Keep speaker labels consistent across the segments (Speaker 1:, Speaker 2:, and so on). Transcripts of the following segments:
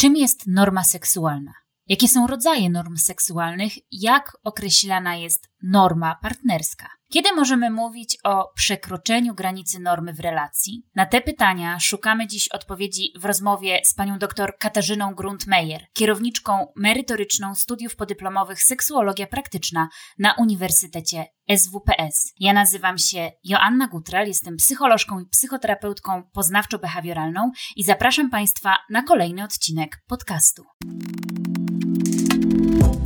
Speaker 1: Czym jest norma seksualna? Jakie są rodzaje norm seksualnych? Jak określana jest norma partnerska? Kiedy możemy mówić o przekroczeniu granicy normy w relacji? Na te pytania szukamy dziś odpowiedzi w rozmowie z panią dr Katarzyną Gruntmeyer, kierowniczką merytoryczną studiów podyplomowych Seksuologia Praktyczna na Uniwersytecie SWPS. Ja nazywam się Joanna Gutrel, jestem psycholożką i psychoterapeutką poznawczo-behawioralną i zapraszam Państwa na kolejny odcinek podcastu.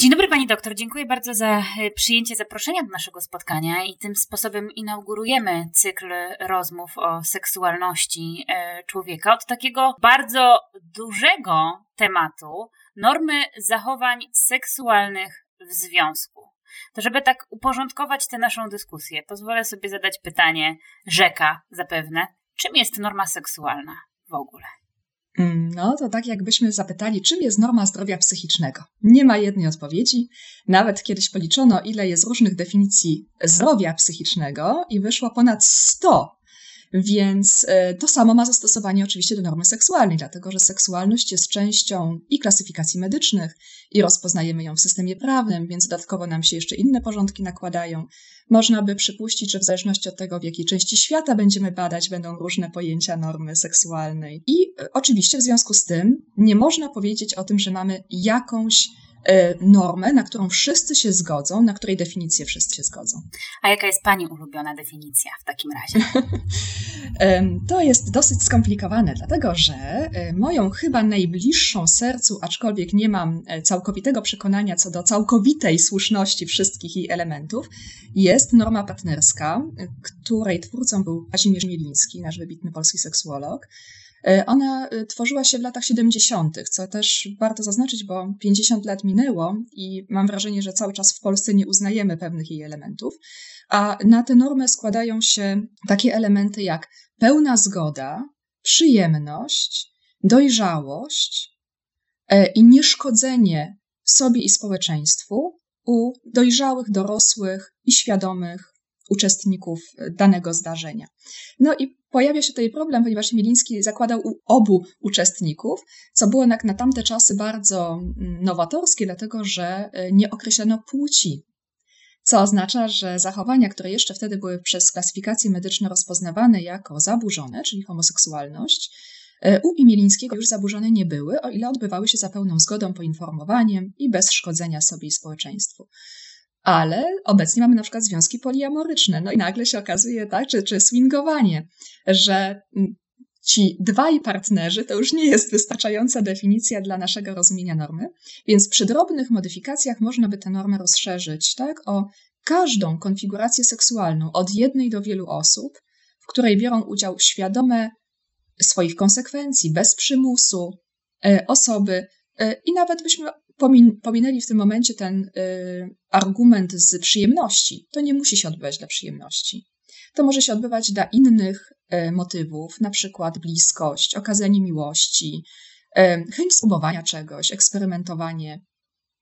Speaker 1: Dzień dobry Pani doktor, dziękuję bardzo za e, przyjęcie zaproszenia do naszego spotkania i tym sposobem inaugurujemy cykl rozmów o seksualności e, człowieka od takiego bardzo dużego tematu normy zachowań seksualnych w związku. To żeby tak uporządkować tę naszą dyskusję, pozwolę sobie zadać pytanie rzeka zapewne, czym jest norma seksualna w ogóle?
Speaker 2: Mm, no to tak jakbyśmy zapytali, czym jest norma zdrowia psychicznego. Nie ma jednej odpowiedzi. Nawet kiedyś policzono, ile jest różnych definicji zdrowia psychicznego i wyszło ponad 100 więc e, to samo ma zastosowanie oczywiście do normy seksualnej, dlatego że seksualność jest częścią i klasyfikacji medycznych, i rozpoznajemy ją w systemie prawnym, więc dodatkowo nam się jeszcze inne porządki nakładają. Można by przypuścić, że w zależności od tego, w jakiej części świata będziemy badać, będą różne pojęcia normy seksualnej. I e, oczywiście w związku z tym nie można powiedzieć o tym, że mamy jakąś E, normę, na którą wszyscy się zgodzą, na której definicję wszyscy się zgodzą.
Speaker 1: A jaka jest Pani ulubiona definicja w takim razie?
Speaker 2: to jest dosyć skomplikowane, dlatego że e, moją chyba najbliższą sercu, aczkolwiek nie mam całkowitego przekonania co do całkowitej słuszności wszystkich jej elementów, jest norma partnerska, której twórcą był Kazimierz Mieliński, nasz wybitny polski seksuolog. E, ona e, tworzyła się w latach 70., co też warto zaznaczyć, bo 50 lat minęło i mam wrażenie, że cały czas w Polsce nie uznajemy pewnych jej elementów. A na tę normę składają się takie elementy jak pełna zgoda, przyjemność, dojrzałość e, i nieszkodzenie sobie i społeczeństwu u dojrzałych, dorosłych i świadomych uczestników danego zdarzenia. No i pojawia się tutaj problem, ponieważ Miliński zakładał u obu uczestników, co było na, na tamte czasy bardzo mm, nowatorskie, dlatego że e, nie określono płci. Co oznacza, że zachowania, które jeszcze wtedy były przez klasyfikacje medyczne rozpoznawane jako zaburzone, czyli homoseksualność, u Imielińskiego już zaburzone nie były, o ile odbywały się za pełną zgodą, poinformowaniem i bez szkodzenia sobie i społeczeństwu ale obecnie mamy na przykład związki poliamoryczne. No i nagle się okazuje, tak, czy, czy swingowanie, że mm, ci dwaj partnerzy to już nie jest wystarczająca definicja dla naszego rozumienia normy, więc przy drobnych modyfikacjach można by tę normę rozszerzyć, tak, o każdą konfigurację seksualną od jednej do wielu osób, w której biorą udział świadome swoich konsekwencji, bez przymusu e, osoby, e, i nawet byśmy pomin pominęli w tym momencie ten y, argument z przyjemności. To nie musi się odbywać dla przyjemności. To może się odbywać dla innych motywów, na przykład bliskość, okazanie miłości, chęć spróbowania czegoś, eksperymentowanie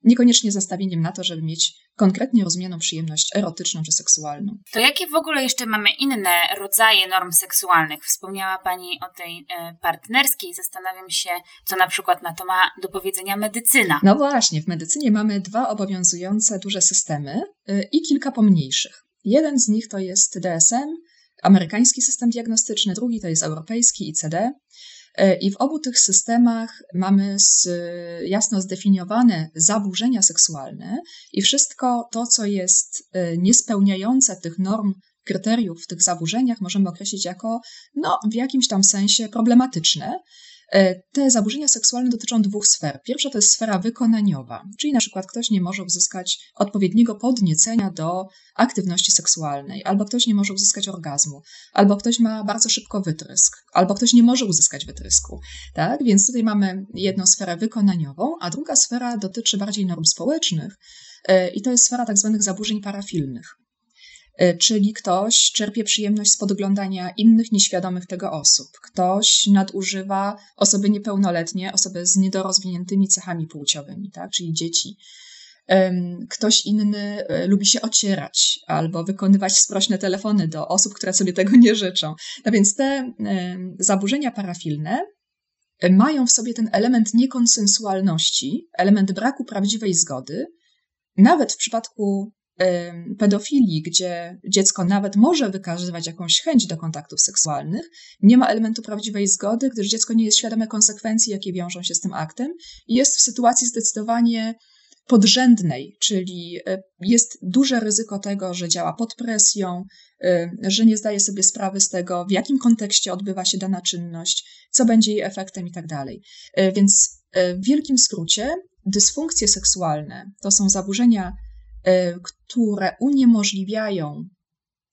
Speaker 2: niekoniecznie zastawieniem na to, żeby mieć konkretnie rozumianą przyjemność erotyczną czy seksualną.
Speaker 1: To jakie w ogóle jeszcze mamy inne rodzaje norm seksualnych? Wspomniała Pani o tej e, partnerskiej. Zastanawiam się, co na przykład na to ma do powiedzenia medycyna.
Speaker 2: No właśnie, w medycynie mamy dwa obowiązujące duże systemy e, i kilka pomniejszych. Jeden z nich to jest DSM, amerykański system diagnostyczny, drugi to jest europejski ICD. E, I w obu tych systemach mamy z, jasno zdefiniowane zaburzenia seksualne i wszystko to, co jest e, niespełniające tych norm, kryteriów w tych zaburzeniach, możemy określić jako no, w jakimś tam sensie problematyczne. E, te zaburzenia seksualne dotyczą dwóch sfer. Pierwsza to jest sfera wykonaniowa, czyli na przykład ktoś nie może uzyskać odpowiedniego podniecenia do aktywności seksualnej, albo ktoś nie może uzyskać orgazmu, albo ktoś ma bardzo szybko wytrysk, albo ktoś nie może uzyskać wytrysku. Tak? Więc tutaj mamy jedną sferę wykonaniową, a druga sfera dotyczy bardziej norm społecznych e, i to jest sfera tak zwanych zaburzeń parafilnych. E, czyli ktoś czerpie przyjemność z podglądania innych nieświadomych tego osób. Ktoś nadużywa osoby niepełnoletnie, osoby z niedorozwiniętymi cechami płciowymi, tak? czyli dzieci. Ktoś inny e, lubi się ocierać albo wykonywać sprośne telefony do osób, które sobie tego nie życzą. No więc te zaburzenia parafilne e, mają w sobie ten element niekonsensualności, element braku prawdziwej zgody. Nawet w przypadku pedofilii, gdzie dziecko nawet może wykazywać jakąś chęć do kontaktów seksualnych, nie ma elementu prawdziwej zgody, gdyż dziecko nie jest świadome konsekwencji, jakie wiążą się z tym aktem i jest w sytuacji zdecydowanie podrzędnej, czyli e, jest duże ryzyko tego, że działa pod presją, e, że nie zdaje sobie sprawy z tego, w jakim kontekście odbywa się dana czynność, co będzie jej efektem i tak. E, więc w wielkim skrócie, dysfunkcje seksualne to są zaburzenia które uniemożliwiają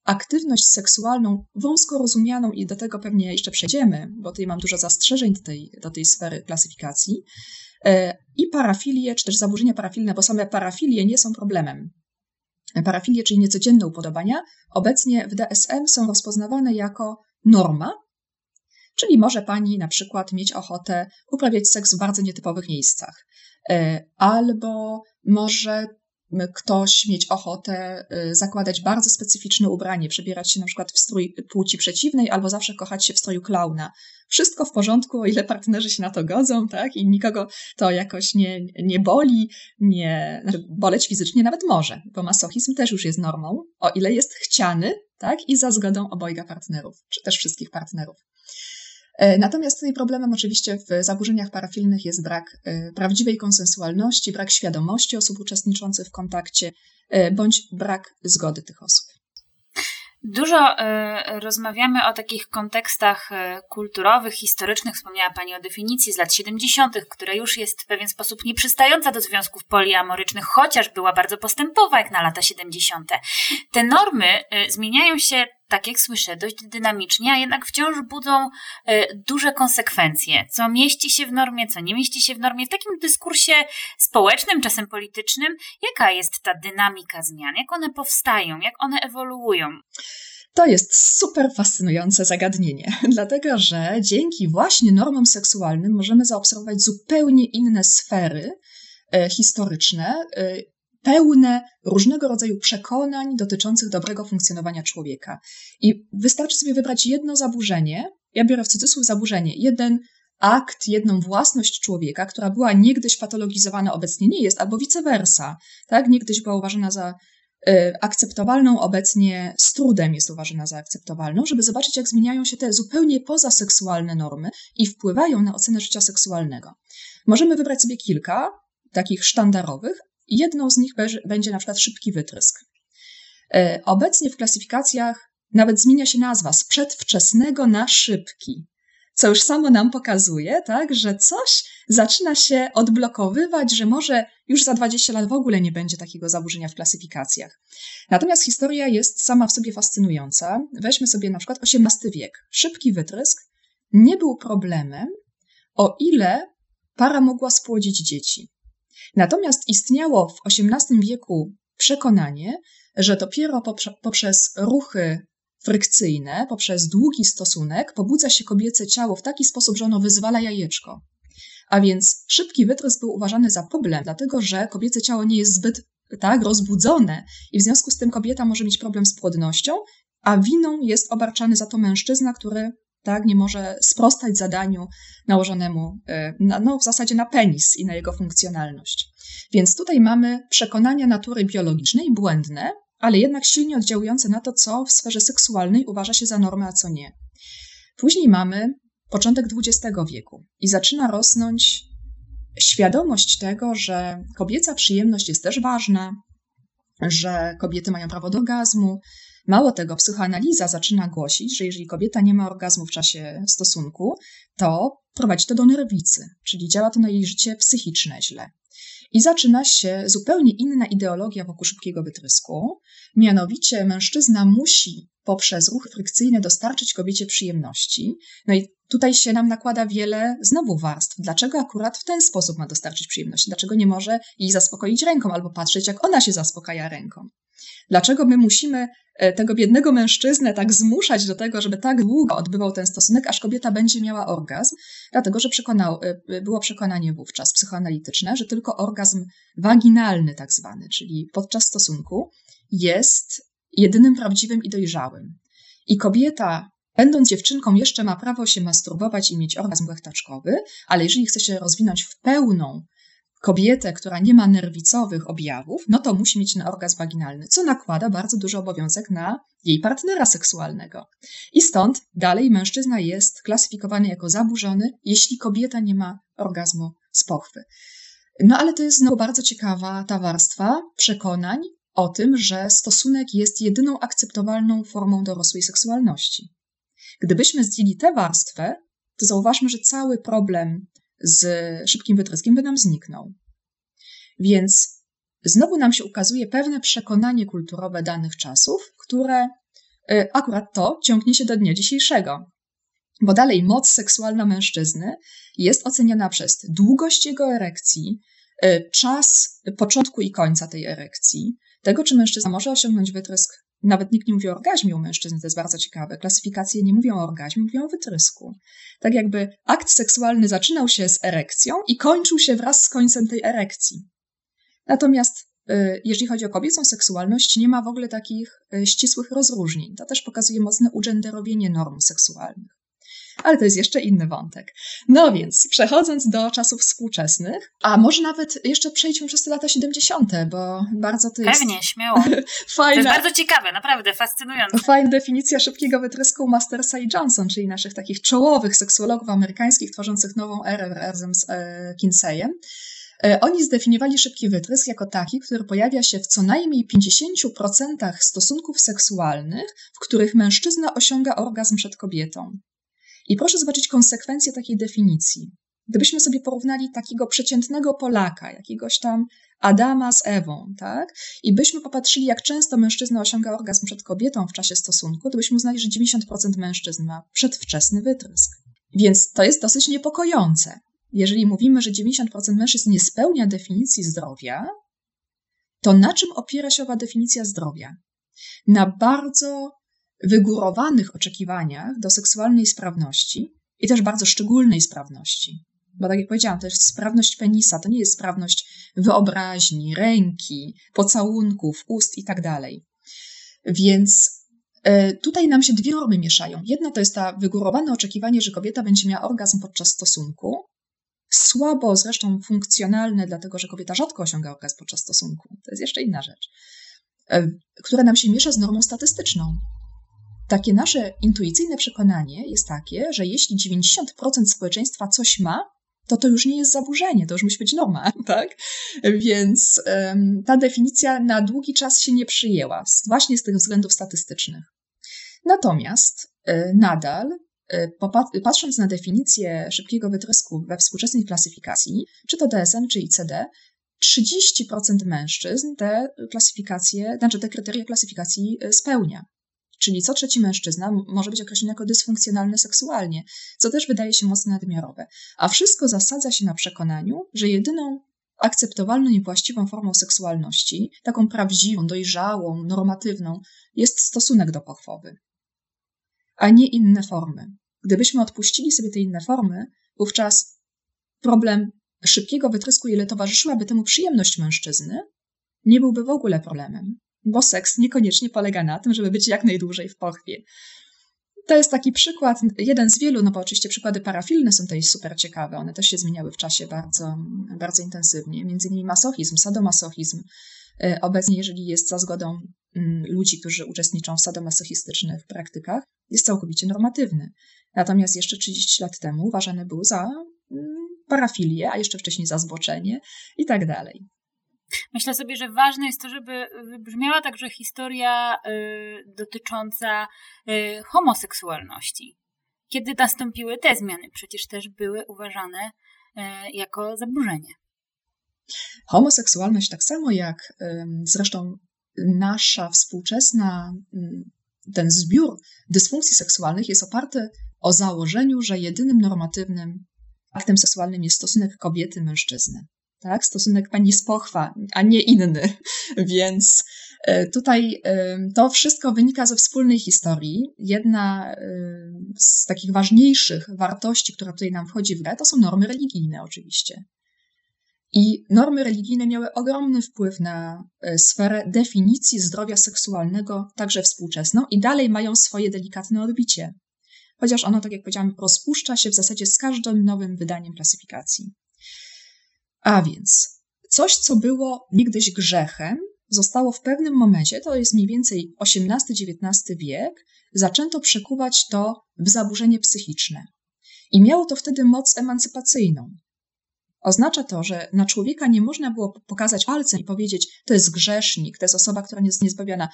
Speaker 2: aktywność seksualną wąsko rozumianą i do tego pewnie jeszcze przejdziemy, bo tutaj mam dużo zastrzeżeń do tej, do tej sfery klasyfikacji, e, i parafilie, czy też zaburzenia parafilne, bo same parafilie nie są problemem. Parafilie, czyli niecodzienne upodobania, obecnie w DSM są rozpoznawane jako norma, czyli może pani na przykład mieć ochotę uprawiać seks w bardzo nietypowych miejscach, e, albo może ktoś mieć ochotę y, zakładać bardzo specyficzne ubranie, przebierać się na przykład w strój płci przeciwnej albo zawsze kochać się w stroju klauna. Wszystko w porządku, o ile partnerzy się na to godzą, tak? I nikogo to jakoś nie, nie boli, nie, znaczy boleć fizycznie nawet może, bo masochizm też już jest normą, o ile jest chciany, tak? I za zgodą obojga partnerów, czy też wszystkich partnerów. E, natomiast tutaj problemem oczywiście w zaburzeniach parafilnych jest brak e, prawdziwej konsensualności, brak świadomości osób uczestniczących w kontakcie, e, bądź brak zgody tych osób.
Speaker 1: Dużo rozmawiamy o takich kontekstach kulturowych, historycznych. Wspomniała Pani o definicji z lat 70., która już jest w pewien sposób nieprzystająca do związków poliamorycznych, chociaż była bardzo postępowa jak na lata 70. Te normy zmieniają się tak jak słyszę, dość dynamicznie, a jednak wciąż budzą duże konsekwencje. Co mieści się w normie, co nie mieści się w normie. W takim dyskursie społecznym, czasem politycznym, jaka jest ta dynamika zmian? Jak one powstają? Jak one ewoluują?
Speaker 2: To jest super fascynujące zagadnienie, dlatego że dzięki właśnie normom seksualnym możemy zaobserwować zupełnie inne sfery e, historyczne, e, pełne różnego rodzaju przekonań dotyczących dobrego funkcjonowania człowieka. I wystarczy sobie wybrać jedno zaburzenie, ja biorę w cudzysłów zaburzenie, jeden akt, jedną własność człowieka, która była niegdyś patologizowana, obecnie nie jest, albo vice versa. Tak? Niegdyś była uważana za Y, akceptowalną obecnie z trudem jest uważana za akceptowalną, żeby zobaczyć, jak zmieniają się te zupełnie pozaseksualne normy i wpływają na ocenę życia seksualnego. Możemy wybrać sobie kilka takich sztandarowych. Jedną z nich będzie na przykład szybki wytrysk. Y, obecnie w klasyfikacjach nawet zmienia się nazwa z przedwczesnego na szybki co już samo nam pokazuje, tak, że coś zaczyna się odblokowywać, że może już za 20 lat w ogóle nie będzie takiego zaburzenia w klasyfikacjach. Natomiast historia jest sama w sobie fascynująca. Weźmy sobie na przykład XVIII wiek. Szybki wytrysk nie był problemem, o ile para mogła spłodzić dzieci. Natomiast istniało w XVIII wieku przekonanie, że dopiero poprzez ruchy frykcyjne, poprzez długi stosunek, pobudza się kobiece ciało w taki sposób, że ono wyzwala jajeczko. A więc szybki wytrysk był uważany za problem, dlatego że kobiece ciało nie jest zbyt tak rozbudzone i w związku z tym kobieta może mieć problem z płodnością, a winą jest obarczany za to mężczyzna, który tak nie może sprostać zadaniu nałożonemu e, na, no, w zasadzie na penis i na jego funkcjonalność. Więc tutaj mamy przekonania natury biologicznej błędne, ale jednak silnie oddziałujące na to, co w sferze seksualnej uważa się za normę, a co nie. Później mamy początek XX wieku i zaczyna rosnąć świadomość tego, że kobieca przyjemność jest też ważna, że kobiety mają prawo do orgazmu. Mało tego, psychoanaliza zaczyna głosić, że jeżeli kobieta nie ma orgazmu w czasie stosunku, to prowadzi to do nerwicy, czyli działa to na jej życie psychiczne źle. I zaczyna się zupełnie inna ideologia wokół szybkiego wytrysku. Mianowicie mężczyzna musi poprzez ruch frykcyjny dostarczyć kobiecie przyjemności. No i tutaj się nam nakłada wiele znowu warstw. Dlaczego akurat w ten sposób ma dostarczyć przyjemności? Dlaczego nie może jej zaspokoić ręką albo patrzeć, jak ona się zaspokaja ręką? Dlaczego my musimy e, tego biednego mężczyznę tak zmuszać do tego, żeby tak długo odbywał ten stosunek, aż kobieta będzie miała orgazm? Dlatego, że przekonał, e, było przekonanie wówczas psychoanalityczne, że tylko orgazm waginalny, tak zwany, czyli podczas stosunku, jest jedynym prawdziwym i dojrzałym. I kobieta, będąc dziewczynką, jeszcze ma prawo się masturbować i mieć orgazm łechtaczkowy, ale jeżeli chce się rozwinąć w pełną kobietę, która nie ma nerwicowych objawów, no to musi mieć ten orgazm waginalny, co nakłada bardzo duży obowiązek na jej partnera seksualnego. I stąd dalej mężczyzna jest klasyfikowany jako zaburzony, jeśli kobieta nie ma orgazmu z pochwy. No ale to jest znowu bardzo ciekawa ta warstwa przekonań o tym, że stosunek jest jedyną akceptowalną formą dorosłej seksualności. Gdybyśmy zdjęli tę warstwę, to zauważmy, że cały problem z szybkim wytryskiem by nam zniknął. Więc znowu nam się ukazuje pewne przekonanie kulturowe danych czasów, które y, akurat to ciągnie się do dnia dzisiejszego. Bo dalej moc seksualna mężczyzny jest oceniana przez długość jego erekcji, y, czas początku i końca tej erekcji, tego, czy mężczyzna może osiągnąć wytrysk. Nawet nikt nie mówi o orgazmie u mężczyzn, to jest bardzo ciekawe. Klasyfikacje nie mówią o orgazmie, mówią o wytrysku. Tak jakby akt seksualny zaczynał się z erekcją i kończył się wraz z końcem tej erekcji. Natomiast y, jeżeli chodzi o kobiecą seksualność, nie ma w ogóle takich y, ścisłych rozróżnień. To też pokazuje mocne ugenderowienie norm seksualnych ale to jest jeszcze inny wątek. No więc, przechodząc do czasów współczesnych, a może nawet jeszcze przejdźmy przez te lata 70., bo bardzo to jest.
Speaker 1: Pewnie, śmiało. fajna, to jest bardzo ciekawe, naprawdę fascynujące.
Speaker 2: Fajna definicja szybkiego wytrysku Mastersa i Johnson, czyli naszych takich czołowych seksuologów amerykańskich tworzących nową erę razem z e, Kinseyem. E, oni zdefiniowali szybki wytrysk jako taki, który pojawia się w co najmniej 50% stosunków seksualnych, w których mężczyzna osiąga orgazm przed kobietą. I proszę zobaczyć konsekwencje takiej definicji. Gdybyśmy sobie porównali takiego przeciętnego Polaka, jakiegoś tam Adama z Ewą, tak? I byśmy popatrzyli, jak często mężczyzna osiąga orgazm przed kobietą w czasie stosunku, to byśmy uznali, że 90% mężczyzn ma przedwczesny wytrysk. Więc to jest dosyć niepokojące. Jeżeli mówimy, że 90% mężczyzn nie spełnia definicji zdrowia, to na czym opiera się owa definicja zdrowia? Na bardzo wygórowanych oczekiwaniach do seksualnej sprawności i też bardzo szczególnej sprawności. Bo tak jak powiedziałam, jest sprawność penisa, to nie jest sprawność wyobraźni, ręki, pocałunków, ust i tak dalej. Więc e, tutaj nam się dwie normy mieszają. Jedna to jest ta wygórowane oczekiwanie, że kobieta będzie miała orgazm podczas stosunku, słabo zresztą funkcjonalne, dlatego że kobieta rzadko osiąga orgazm podczas stosunku. To jest jeszcze inna rzecz, e, która nam się miesza z normą statystyczną takie nasze intuicyjne przekonanie jest takie, że jeśli 90% społeczeństwa coś ma, to to już nie jest zaburzenie, to już musi być norma, tak? Więc ta definicja na długi czas się nie przyjęła, właśnie z tych względów statystycznych. Natomiast y, nadal, y, patrząc na definicję szybkiego wytrysku we współczesnej klasyfikacji, czy to DSM, czy ICD, 30% mężczyzn te klasyfikacje, znaczy te kryteria klasyfikacji spełnia. Czyli co trzeci mężczyzna może być określony jako dysfunkcjonalny seksualnie, co też wydaje się mocno nadmiarowe. A wszystko zasadza się na przekonaniu, że jedyną akceptowalną i właściwą formą seksualności, taką prawdziwą, dojrzałą, normatywną, jest stosunek dopochwowy, a nie inne formy. Gdybyśmy odpuścili sobie te inne formy, wówczas problem szybkiego wytrysku, ile towarzyszyłaby temu przyjemność mężczyzny, nie byłby w ogóle problemem bo seks niekoniecznie polega na tym, żeby być jak najdłużej w pochwie. To jest taki przykład, jeden z wielu, no bo oczywiście przykłady parafilne są tutaj super ciekawe, one też się zmieniały w czasie bardzo, bardzo intensywnie. Między innymi masochizm, sadomasochizm. E, obecnie, jeżeli jest za zgodą mm, ludzi, którzy uczestniczą w sadomasochistycznych praktykach, jest całkowicie normatywny. Natomiast jeszcze 30 lat temu uważany był za mm, parafilię, a jeszcze wcześniej za zboczenie i tak dalej.
Speaker 1: Myślę sobie, że ważne jest to, żeby wybrzmiała także historia y, dotycząca y, homoseksualności. Kiedy nastąpiły te zmiany, przecież też były uważane y, jako zaburzenie.
Speaker 2: Homoseksualność, tak samo jak zresztą nasza współczesna, ten zbiór dysfunkcji seksualnych jest oparty o założeniu, że jedynym normatywnym aktem seksualnym jest stosunek kobiety-mężczyzny. Tak? Stosunek pani z pochwa, a nie inny. Więc e, tutaj e, to wszystko wynika ze wspólnej historii. Jedna e, z takich ważniejszych wartości, która tutaj nam wchodzi w grę, to są normy religijne, oczywiście. I normy religijne miały ogromny wpływ na sferę definicji zdrowia seksualnego, także współczesną, i dalej mają swoje delikatne odbicie chociaż ono, tak jak powiedziałam, rozpuszcza się w zasadzie z każdym nowym wydaniem klasyfikacji. A więc coś, co było niegdyś grzechem, zostało w pewnym momencie, to jest mniej więcej XVIII-XIX wiek, zaczęto przekuwać to w zaburzenie psychiczne. I miało to wtedy moc emancypacyjną. Oznacza to, że na człowieka nie można było pokazać palcem i powiedzieć, to jest grzesznik, to jest osoba, która jest niezbawiona.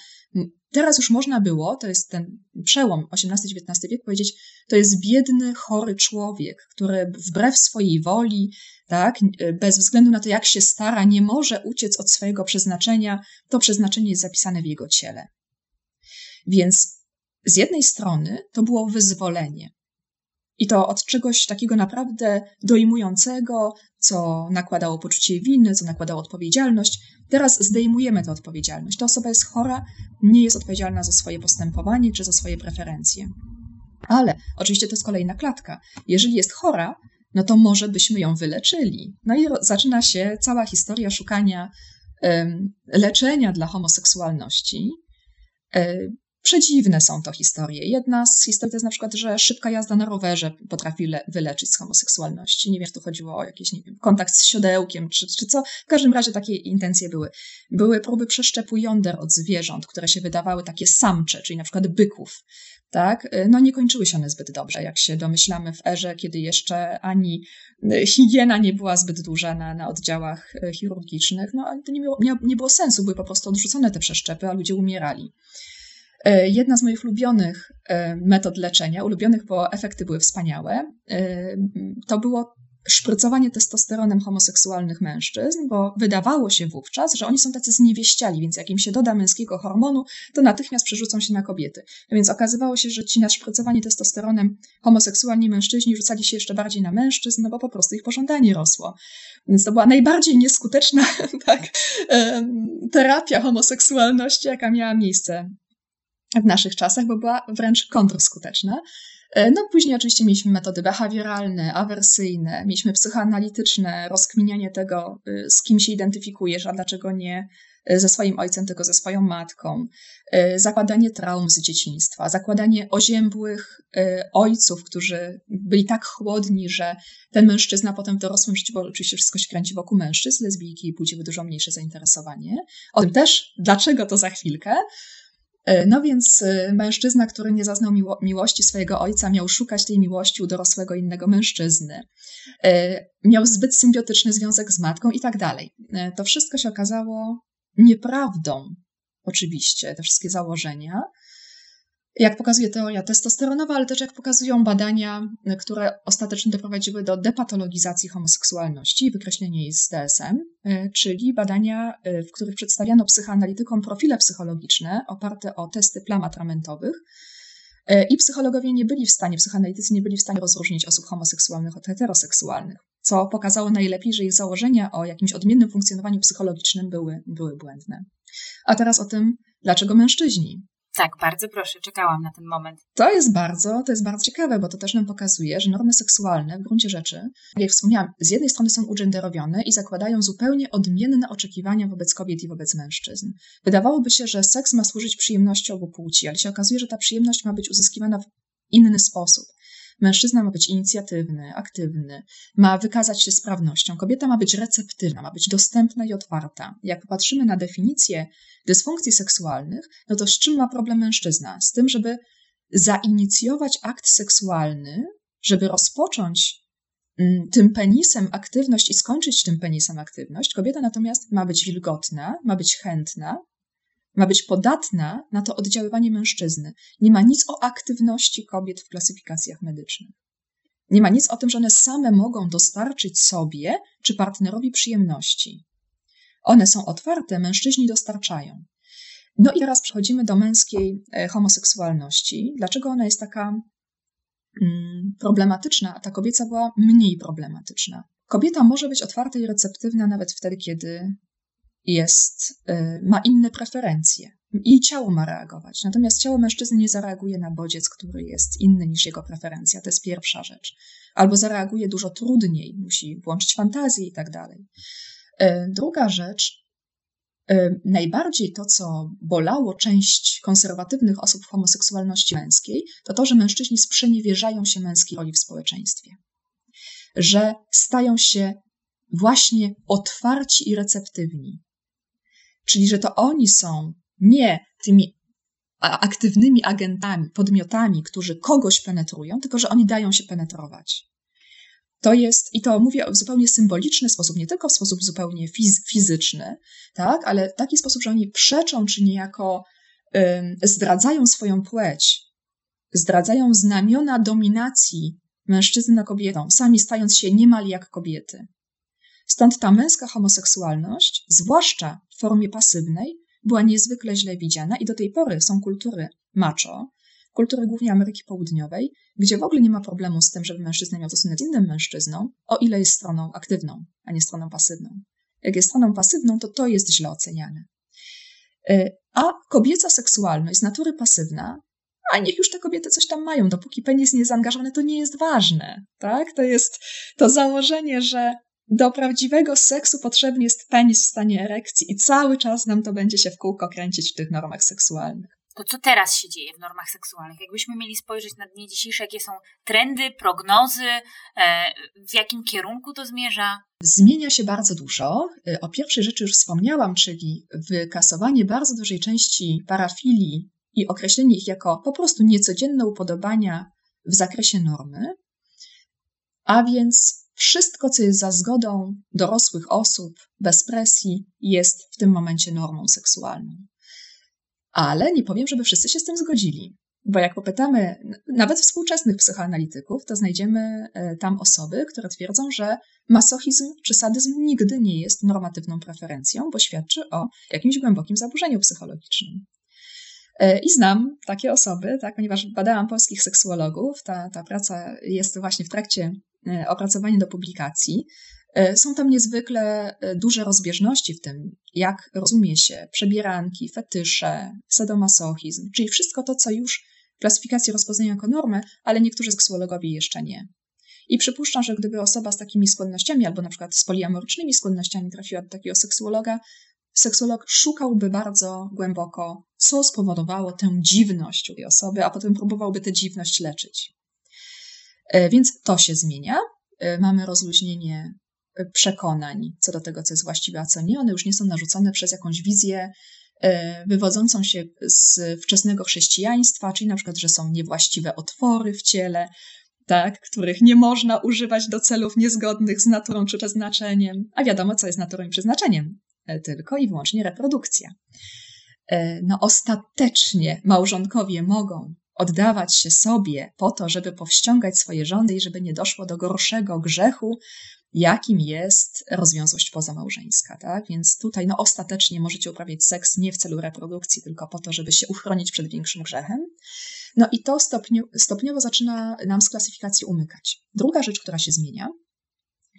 Speaker 2: Teraz już można było, to jest ten przełom XVIII-XIX wiek, powiedzieć, to jest biedny, chory człowiek, który wbrew swojej woli, tak, bez względu na to, jak się stara, nie może uciec od swojego przeznaczenia, to przeznaczenie jest zapisane w jego ciele. Więc z jednej strony to było wyzwolenie. I to od czegoś takiego naprawdę dojmującego, co nakładało poczucie winy, co nakładało odpowiedzialność. Teraz zdejmujemy tę odpowiedzialność. Ta osoba jest chora, nie jest odpowiedzialna za swoje postępowanie czy za swoje preferencje. Ale oczywiście to jest kolejna klatka. Jeżeli jest chora, no to może byśmy ją wyleczyli. No i zaczyna się cała historia szukania leczenia dla homoseksualności. Um, Przedziwne są to historie. Jedna z historii to jest na przykład, że szybka jazda na rowerze potrafi le- wyleczyć z homoseksualności. Nie wiem, czy tu chodziło o jakiś nie wiem, kontakt z siodełkiem, czy, czy co. W każdym razie takie intencje były. Były próby przeszczepu jąder od zwierząt, które się wydawały takie samcze, czyli na przykład byków. Tak? No nie kończyły się one zbyt dobrze, jak się domyślamy w erze, kiedy jeszcze ani higiena nie była zbyt duża na, na oddziałach e, chirurgicznych. No ale to nie, było, nie, nie było sensu, były po prostu odrzucone te przeszczepy, a ludzie umierali. Jedna z moich ulubionych metod leczenia, ulubionych, bo efekty były wspaniałe, to było szprycowanie testosteronem homoseksualnych mężczyzn, bo wydawało się wówczas, że oni są tacy zniewieściali, więc jak im się doda męskiego hormonu, to natychmiast przerzucą się na kobiety. Więc okazywało się, że ci na szprycowanie testosteronem homoseksualni mężczyźni rzucali się jeszcze bardziej na mężczyzn, no bo po prostu ich pożądanie rosło. Więc to była najbardziej nieskuteczna tak, terapia homoseksualności, jaka miała miejsce w naszych czasach, bo była wręcz kontrskuteczna. E, no później oczywiście mieliśmy metody behawioralne, awersyjne, mieliśmy psychoanalityczne, rozkminianie tego, y, z kim się identyfikujesz, a dlaczego nie y, ze swoim ojcem, tylko ze swoją matką, y, zakładanie traum z dzieciństwa, zakładanie oziębłych ojców, którzy byli tak chłodni, że ten mężczyzna potem w dorosłym życiu, bo oczywiście wszystko się kręci wokół mężczyzn, lesbijki płci dużo mniejsze zainteresowanie. O tym też, dlaczego to za chwilkę. E, no więc e, mężczyzna, który nie zaznał miło miłości swojego ojca, miał szukać tej miłości u dorosłego innego mężczyzny. E, miał zbyt symbiotyczny związek z matką i tak dalej. To wszystko się okazało nieprawdą, oczywiście, te wszystkie założenia jak pokazuje teoria testosteronowa, ale też jak pokazują badania, które ostatecznie doprowadziły do depatologizacji homoseksualności i wykreślenia jej z DSM, e, czyli badania, e, w których przedstawiano psychoanalitykom profile psychologiczne oparte o testy plam atramentowych. E, I psychologowie nie byli w stanie, psychoanalitycy nie byli w stanie rozróżnić osób homoseksualnych od heteroseksualnych, co pokazało najlepiej, że ich założenia o jakimś odmiennym funkcjonowaniu psychologicznym były, były błędne. A teraz o tym, dlaczego mężczyźni
Speaker 1: tak, bardzo proszę, czekałam na ten moment.
Speaker 2: To jest bardzo, to jest bardzo ciekawe, bo to też nam pokazuje, że normy seksualne w gruncie rzeczy, jak wspomniałam, z jednej strony są ugenderowione i zakładają zupełnie odmienne oczekiwania wobec kobiet i wobec mężczyzn. Wydawałoby się, że seks ma służyć przyjemności obu płci, ale się okazuje, że ta przyjemność ma być uzyskiwana w inny sposób. Mężczyzna ma być inicjatywny, aktywny, ma wykazać się sprawnością. Kobieta ma być receptywna, ma być dostępna i otwarta. Jak popatrzymy na definicję dysfunkcji seksualnych, no to z czym ma problem mężczyzna? Z tym, żeby zainicjować akt seksualny, żeby rozpocząć mm, tym penisem aktywność i skończyć tym penisem aktywność. Kobieta natomiast ma być wilgotna, ma być chętna, ma być podatna na to oddziaływanie mężczyzny. Nie ma nic o aktywności kobiet w klasyfikacjach medycznych. Nie ma nic o tym, że one same mogą dostarczyć sobie czy partnerowi przyjemności. One są otwarte, mężczyźni dostarczają. No i teraz przechodzimy do męskiej e, homoseksualności. Dlaczego ona jest taka mm, problematyczna, a ta kobieca była mniej problematyczna? Kobieta może być otwarta i receptywna nawet wtedy, kiedy jest, e, ma inne preferencje. Jej ciało ma reagować. Natomiast ciało mężczyzny nie zareaguje na bodziec, który jest inny niż jego preferencja. To jest pierwsza rzecz. Albo zareaguje dużo trudniej, musi włączyć fantazję i tak dalej. E, druga rzecz, e, najbardziej to, co bolało część konserwatywnych osób homoseksualności męskiej, to to, że mężczyźni sprzeniewierzają się męskiej roli w społeczeństwie. Że stają się właśnie otwarci i receptywni. Czyli, że to oni są nie tymi aktywnymi agentami, podmiotami, którzy kogoś penetrują, tylko że oni dają się penetrować. To jest, i to mówię w zupełnie symboliczny sposób, nie tylko w sposób zupełnie fiz, fizyczny, tak, ale w taki sposób, że oni przeczą, czy niejako ym, zdradzają swoją płeć, zdradzają znamiona dominacji mężczyzny nad kobietą, sami stając się niemal jak kobiety. Stąd ta męska homoseksualność, zwłaszcza w formie pasywnej, była niezwykle źle widziana i do tej pory są kultury macho, kultury głównie Ameryki Południowej, gdzie w ogóle nie ma problemu z tym, żeby mężczyzna miał stosunek z innym mężczyzną, o ile jest stroną aktywną, a nie stroną pasywną. Jak jest stroną pasywną, to to jest źle oceniane. E, a kobieca seksualność z natury pasywna, a niech już te kobiety coś tam mają, dopóki penis nie jest zaangażowany, to nie jest ważne, tak? To jest to założenie, że do prawdziwego seksu potrzebny jest penis w stanie erekcji i cały czas nam to będzie się w kółko kręcić w tych normach seksualnych.
Speaker 1: To co teraz się dzieje w normach seksualnych? Jakbyśmy mieli spojrzeć na dnie dzisiejsze, jakie są trendy, prognozy, e, w jakim kierunku to zmierza?
Speaker 2: Zmienia się bardzo dużo. E, o pierwszej rzeczy już wspomniałam, czyli wykasowanie bardzo dużej części parafilii i określenie ich jako po prostu niecodzienne upodobania w zakresie normy. A więc wszystko, co jest za zgodą dorosłych osób, bez presji, jest w tym momencie normą seksualną. Ale nie powiem, żeby wszyscy się z tym zgodzili. Bo jak popytamy nawet współczesnych psychoanalityków, to znajdziemy e, tam osoby, które twierdzą, że masochizm czy sadyzm nigdy nie jest normatywną preferencją, bo świadczy o jakimś głębokim zaburzeniu psychologicznym. E, I znam takie osoby, tak, ponieważ badałam polskich seksuologów. Ta, ta praca jest właśnie w trakcie opracowanie do publikacji. E, są tam niezwykle e, duże rozbieżności w tym, jak rozumie się przebieranki, fetysze, sadomasochizm, czyli wszystko to, co już w klasyfikacji rozpoznają jako normę, ale niektórzy seksuologowie jeszcze nie. I przypuszczam, że gdyby osoba z takimi skłonnościami, albo na przykład z poliamorycznymi skłonnościami trafiła do takiego seksuologa, seksuolog szukałby bardzo głęboko, co spowodowało tę dziwność u tej osoby, a potem próbowałby tę dziwność leczyć. E, więc to się zmienia. E, mamy rozluźnienie e, przekonań co do tego, co jest właściwe, a co nie. One już nie są narzucone przez jakąś wizję wywodzącą się z wczesnego chrześcijaństwa, czyli na przykład, że są niewłaściwe otwory w ciele, tak, których nie można używać do celów niezgodnych z naturą czy przeznaczeniem. A wiadomo, co jest naturą i przeznaczeniem. Tylko i wyłącznie reprodukcja. No, ostatecznie małżonkowie mogą oddawać się sobie po to, żeby powściągać swoje żądy i żeby nie doszło do gorszego grzechu, jakim jest rozwiązłość pozamałżeńska, tak? Więc tutaj no, ostatecznie możecie uprawiać seks nie w celu reprodukcji, tylko po to, żeby się uchronić przed większym grzechem. No i to stopnio, stopniowo zaczyna nam z klasyfikacji umykać. Druga rzecz, która się zmienia,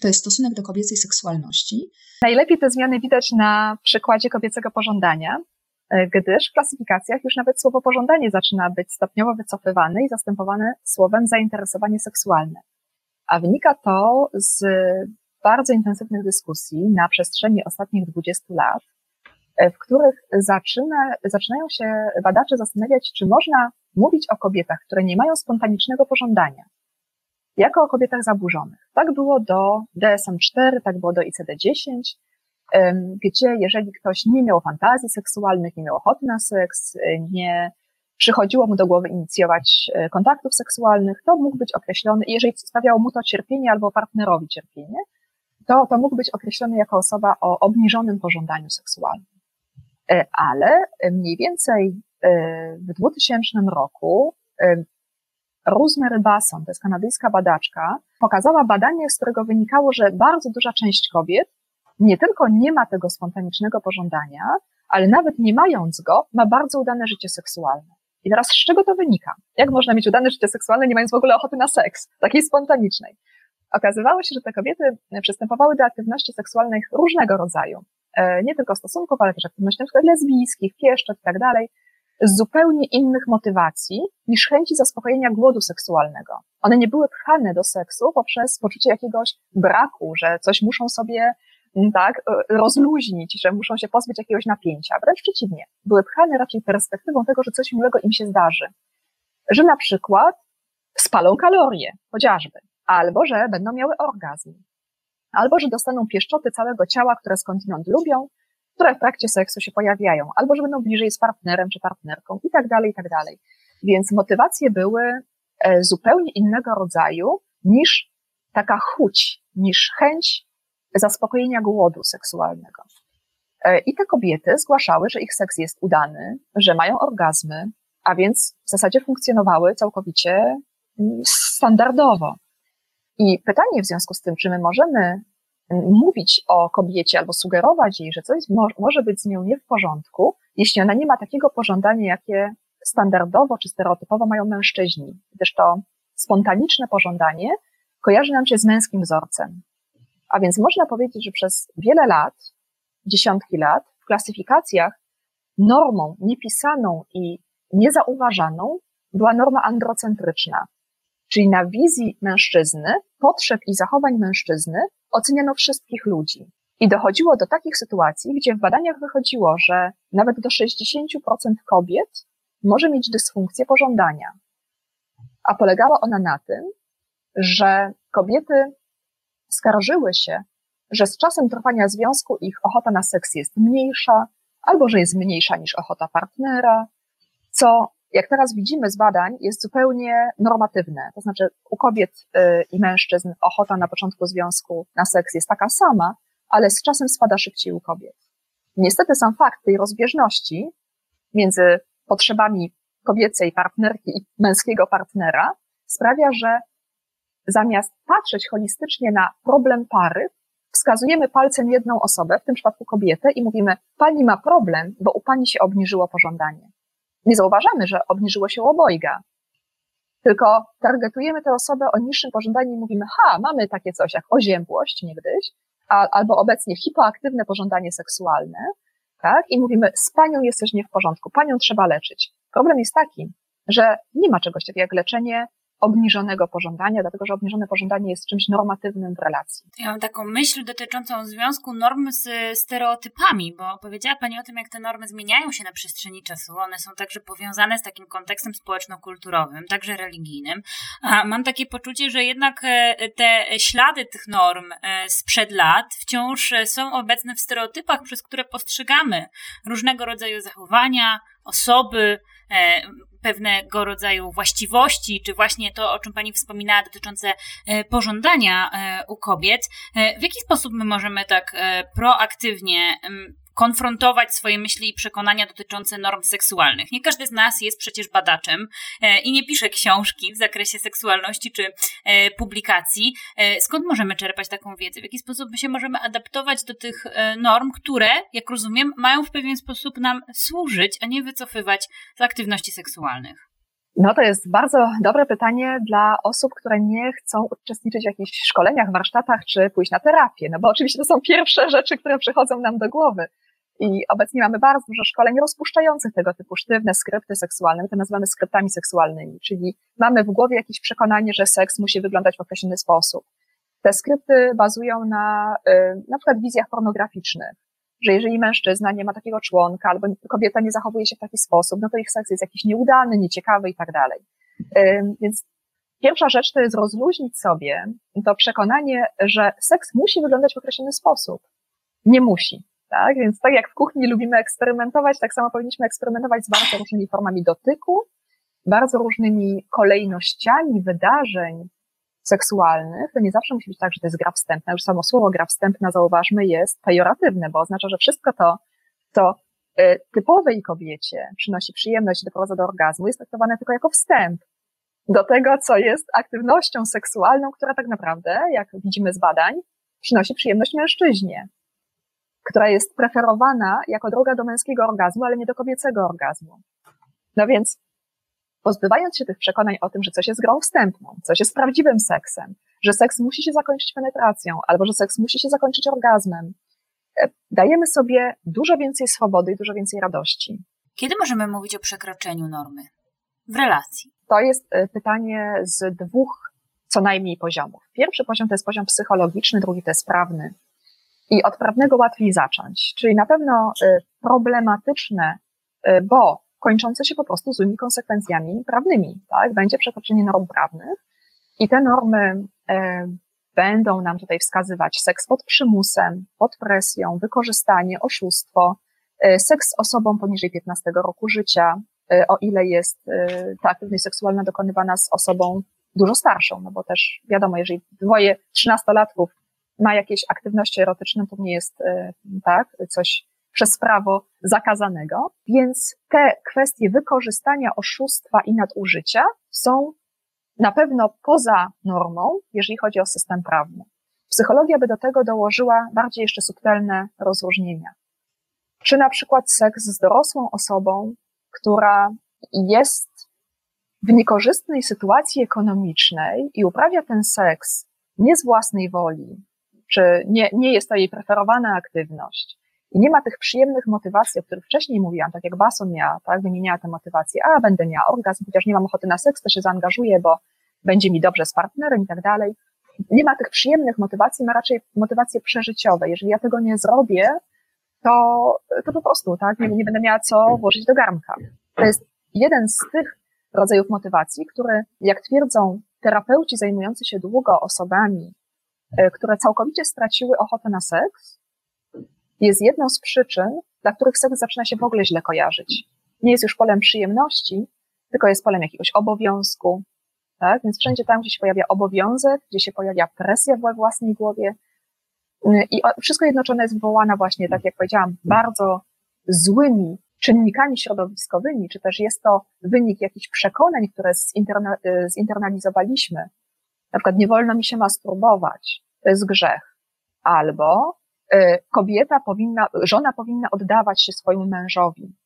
Speaker 2: to jest stosunek do kobiecej seksualności.
Speaker 3: Najlepiej te zmiany widać na przykładzie kobiecego pożądania, gdyż w klasyfikacjach już nawet słowo pożądanie zaczyna być stopniowo wycofywane i zastępowane słowem zainteresowanie seksualne. A wynika to z bardzo intensywnych dyskusji na przestrzeni ostatnich 20 lat, e, w których zaczyna, zaczynają się badacze zastanawiać, czy można mówić o kobietach, które nie mają spontanicznego pożądania, jako o kobietach zaburzonych. Tak było do DSM-4, tak było do ICD-10, gdzie jeżeli ktoś nie miał fantazji seksualnych, nie miał ochoty na seks, nie przychodziło mu do głowy inicjować e, kontaktów seksualnych, to mógł być określony, jeżeli sprawiało mu to cierpienie albo partnerowi cierpienie, to, to mógł być określony jako osoba o obniżonym pożądaniu seksualnym. E, ale mniej więcej e, w 2000 roku Rosemary Basson, to jest kanadyjska badaczka, pokazała badanie, z którego wynikało, że bardzo duża część kobiet nie tylko nie ma tego spontanicznego pożądania, ale nawet nie mając go, ma bardzo udane życie seksualne. I teraz z czego to wynika? Jak można mieć udane życie seksualne, nie mając w ogóle ochoty na seks, takiej spontanicznej? Okazywało się, że te kobiety przystępowały do aktywności seksualnych różnego rodzaju. E, nie tylko stosunków, ale też aktywności np. lesbijskich, pieszczot i tak dalej, z zupełnie innych motywacji niż chęci zaspokojenia głodu seksualnego. One nie były pchane do seksu poprzez poczucie jakiegoś braku, że coś muszą sobie tak, e, rozluźnić, że muszą się pozbyć jakiegoś napięcia. Wręcz przeciwnie. Były pchane raczej perspektywą tego, że coś miłego im się zdarzy. Że na przykład spalą kalorie, chociażby, albo że będą miały orgazm, albo że dostaną pieszczoty całego ciała, które skądinąd lubią, które w trakcie seksu się pojawiają, albo że będą bliżej z partnerem czy partnerką i tak dalej, i tak dalej. Więc motywacje były e, zupełnie innego rodzaju niż taka chuć, niż chęć zaspokojenia głodu seksualnego. E, I te kobiety zgłaszały, że ich seks jest udany, że mają orgazmy, a więc w zasadzie funkcjonowały całkowicie mm, standardowo. I pytanie w związku z tym, czy my możemy mówić o kobiecie albo sugerować jej, że coś może być z nią nie w porządku, jeśli ona nie ma takiego pożądania, jakie standardowo czy stereotypowo mają mężczyźni. Gdyż to spontaniczne pożądanie kojarzy nam się z męskim wzorcem. A więc można powiedzieć, że przez wiele lat, dziesiątki lat, w klasyfikacjach normą niepisaną i niezauważaną była norma androcentryczna, czyli na wizji mężczyzny, potrzeb i zachowań mężczyzny oceniano wszystkich ludzi. I dochodziło do takich sytuacji, gdzie w badaniach wychodziło, że nawet do 60% kobiet może mieć dysfunkcję pożądania. A polegała ona na tym, że kobiety skarżyły się, że z czasem trwania związku ich ochota na seks jest mniejsza, albo że jest mniejsza niż ochota partnera, co jak teraz widzimy z badań, jest zupełnie normatywne. To znaczy, u kobiet y, i mężczyzn ochota na początku związku na seks jest taka sama, ale z czasem spada szybciej u kobiet. Niestety sam fakt tej rozbieżności między potrzebami kobiecej partnerki i męskiego partnera sprawia, że zamiast patrzeć holistycznie na problem pary, wskazujemy palcem jedną osobę, w tym przypadku kobietę, i mówimy, pani ma problem, bo u pani się obniżyło pożądanie nie zauważamy, że obniżyło się obojga. Tylko targetujemy tę osobę o niższym pożądaniu i mówimy, ha, mamy takie coś jak oziębłość niegdyś, a, albo obecnie hipoaktywne pożądanie seksualne, tak? I mówimy, z panią jest coś nie w porządku, panią trzeba leczyć. Problem jest taki, że nie ma czegoś takiego jak leczenie obniżonego pożądania, dlatego że obniżone pożądanie jest czymś normatywnym w relacji.
Speaker 1: Ja mam taką myśl dotyczącą związku norm z stereotypami, bo powiedziała Pani o tym, jak te normy zmieniają się na przestrzeni czasu. One są także powiązane z takim kontekstem społeczno-kulturowym, także religijnym. A mam takie poczucie, że jednak e, te ślady tych norm e, sprzed lat wciąż są obecne w stereotypach, przez które postrzegamy różnego rodzaju zachowania, osoby, e, pewnego rodzaju właściwości, czy właśnie to, o czym Pani wspominała, dotyczące e, pożądania e, u kobiet. W jaki sposób my możemy tak proaktywnie konfrontować swoje myśli i przekonania dotyczące norm seksualnych. Nie każdy z nas jest przecież badaczem e, i nie pisze książki w zakresie seksualności czy e, publikacji. E, skąd możemy czerpać taką wiedzę? W jaki sposób my się możemy adaptować do tych norm, które, jak rozumiem, mają w pewien sposób nam służyć, a nie wycofywać z aktywności seksualnych?
Speaker 3: No to jest bardzo dobre pytanie dla osób, które nie chcą uczestniczyć w jakichś szkoleniach, warsztatach czy pójść na terapię. No bo oczywiście to są pierwsze rzeczy, które przychodzą nam do głowy. I obecnie mamy bardzo dużo szkoleń rozpuszczających tego typu sztywne skrypty seksualne. My to nazywamy skryptami seksualnymi, czyli mamy w głowie jakieś przekonanie, że seks musi wyglądać w określony sposób. Te skrypty bazują na y, na przykład wizjach pornograficznych, że jeżeli mężczyzna nie ma takiego członka, albo kobieta nie zachowuje się w taki sposób, no to ich seks jest jakiś nieudany, nieciekawy i tak dalej. Więc pierwsza rzecz to jest rozluźnić sobie to przekonanie, że seks musi wyglądać w określony sposób. Nie musi. Tak? Więc tak jak w kuchni lubimy eksperymentować, tak samo powinniśmy eksperymentować z bardzo różnymi formami dotyku, bardzo różnymi kolejnościami wydarzeń seksualnych. To nie zawsze musi być tak, że to jest gra wstępna. Już samo słowo gra wstępna, zauważmy, jest pejoratywne, bo oznacza, że wszystko to, co y, typowej kobiecie przynosi przyjemność i doprowadza do orgazmu, jest traktowane tylko jako wstęp.
Speaker 2: do tego, co jest aktywnością seksualną, która tak naprawdę, jak widzimy z badań, przynosi przyjemność mężczyźnie, która jest preferowana jako droga do męskiego orgazmu, ale nie do kobiecego orgazmu. No więc pozbywając się tych przekonań o tym, że coś jest grą wstępną, coś jest prawdziwym seksem, że seks musi się zakończyć penetracją, albo że seks musi się zakończyć orgazmem, e, dajemy sobie dużo więcej swobody i dużo więcej radości.
Speaker 1: Kiedy możemy mówić o przekroczeniu normy w relacji?
Speaker 2: To jest e, pytanie z dwóch co najmniej poziomów. Pierwszy poziom to jest poziom psychologiczny, drugi to jest prawny. I od prawnego łatwiej zacząć, czyli na pewno e, problematyczne, bo kończące się po prostu złymi konsekwencjami prawnymi, tak? Będzie przekroczenie norm prawnych i te normy e, będą nam tutaj wskazywać seks pod przymusem, pod presją, wykorzystanie, oszustwo, e, seks z osobą poniżej 15 roku życia, e, o ile jest e, ta aktywność seksualna dokonywana z osobą dużo starszą, no bo też wiadomo, jeżeli dwoje trzynastolatków ma jakieś aktywności erotyczne, to nie jest e, tak, coś przez prawo zakazanego, więc te kwestie wykorzystania oszustwa i nadużycia są na pewno poza normą, jeżeli chodzi o system prawny. Psychologia by do tego dołożyła bardziej jeszcze subtelne rozróżnienia. Czy na przykład seks z dorosłą osobą, która jest w niekorzystnej sytuacji ekonomicznej i uprawia ten seks nie z własnej woli, czy nie, nie jest to jej preferowana aktywność, i nie ma tych przyjemnych motywacji, o których wcześniej mówiłam, tak jak Bason miała, tak, wymieniała te motywacje, a będę miała orgazm, chociaż nie mam ochoty na seks, to się zaangażuję, bo będzie mi dobrze z partnerem i tak dalej. Nie ma tych przyjemnych motywacji, ma raczej motywacje przeżyciowe. Jeżeli ja tego nie zrobię, to, to po prostu, tak, nie, nie będę miała co włożyć do garnka. To jest jeden z tych rodzajów motywacji, które, jak twierdzą terapeuci zajmujący się długo osobami, e, które całkowicie straciły ochotę na seks, jest jedną z przyczyn, dla których seks zaczyna się w ogóle źle kojarzyć. Nie jest już polem przyjemności, tylko jest polem jakiegoś obowiązku, tak? Więc wszędzie tam, gdzie się pojawia obowiązek, gdzie się pojawia presja we własnej głowie y, i wszystko jednoczone jest wywołane właśnie, tak jak powiedziałam, bardzo złymi czynnikami środowiskowymi, czy też jest to wynik jakichś przekonań, które zinterna, y, zinternalizowaliśmy. Na przykład nie wolno mi się masturbować, to jest grzech. Albo kobieta powinna, żona powinna oddawać się swojemu mężowi.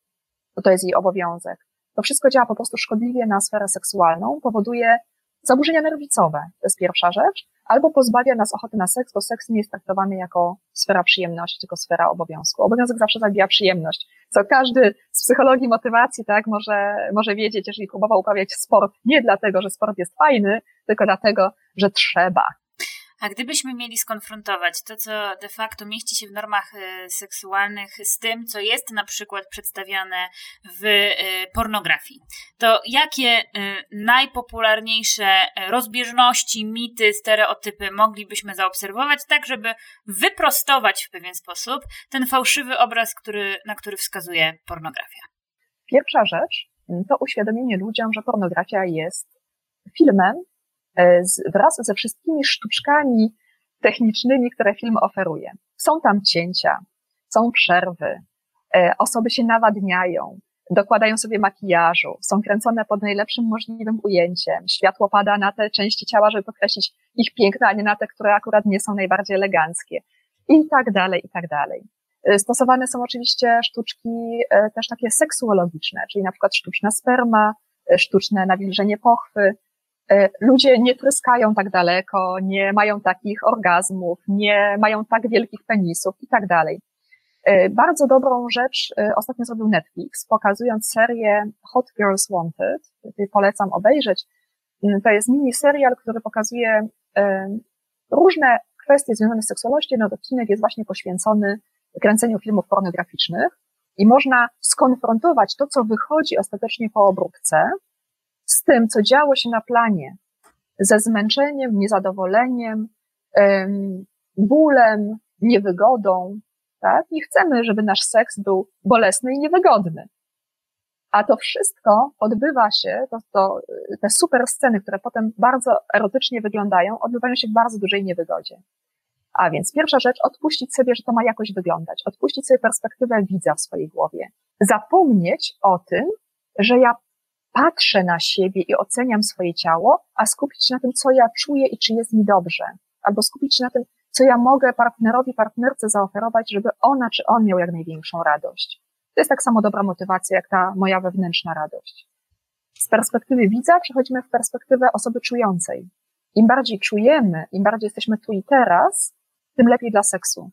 Speaker 2: To, to jest jej obowiązek. To wszystko działa po prostu szkodliwie na sferę seksualną, powoduje zaburzenia nerwicowe, to jest pierwsza rzecz, albo pozbawia nas ochoty na seks, bo seks nie jest traktowany jako sfera przyjemności, tylko sfera obowiązku. Obowiązek zawsze zabija przyjemność. Co każdy z psychologii motywacji, tak, może, może wiedzieć, jeżeli próbował uprawiać sport, nie dlatego, że sport jest fajny, tylko dlatego, że trzeba.
Speaker 1: A gdybyśmy mieli skonfrontować to, co de facto mieści się w normach e, seksualnych z tym, co jest na przykład przedstawiane w e, pornografii, to jakie e, najpopularniejsze rozbieżności, mity, stereotypy moglibyśmy zaobserwować, tak żeby wyprostować w pewien sposób ten fałszywy obraz, który, na który wskazuje pornografia?
Speaker 2: Pierwsza rzecz to uświadomienie ludziom, że pornografia jest filmem, wraz ze wszystkimi sztuczkami technicznymi, które film oferuje. Są tam cięcia, są przerwy, e, osoby się nawadniają, dokładają sobie makijażu, są kręcone pod najlepszym możliwym ujęciem, światło pada na te części ciała, żeby podkreślić ich piękno, a nie na te, które akurat nie są najbardziej eleganckie. I tak dalej, i tak dalej. E, stosowane są oczywiście sztuczki też takie seksuologiczne, czyli na przykład sztuczna sperma, sztuczne nawilżenie pochwy, E, ludzie nie tryskają tak daleko, nie mają takich orgazmów, nie mają tak wielkich penisów i tak dalej. E, bardzo dobrą rzecz e, ostatnio zrobił Netflix, pokazując serię Hot Girls Wanted. Polecam obejrzeć. To jest mini serial, który pokazuje różne kwestie związane z seksualnością. No, odcinek jest właśnie poświęcony kręceniu filmów pornograficznych i można skonfrontować to, co wychodzi ostatecznie po obróbce, tym, co działo się na planie, ze zmęczeniem, niezadowoleniem, bólem, niewygodą, tak? Nie chcemy, żeby nasz seks był bolesny i niewygodny. A to wszystko odbywa się, to, to, te super sceny, które potem bardzo erotycznie wyglądają, odbywają się w bardzo dużej niewygodzie. A więc pierwsza rzecz, odpuścić sobie, że to ma jakoś wyglądać, odpuścić sobie perspektywę widza w swojej głowie. Zapomnieć o tym, że ja patrzę na siebie i oceniam swoje ciało, a skupić się na tym, co ja czuję i czy jest mi dobrze. Albo skupić się na tym, co ja mogę partnerowi, partnerce zaoferować, żeby ona czy on miał jak największą radość. To jest tak samo dobra motywacja, jak ta moja wewnętrzna radość. Z perspektywy widza przechodzimy w perspektywę osoby czującej. Im bardziej czujemy, im bardziej jesteśmy tu i teraz, tym lepiej dla seksu.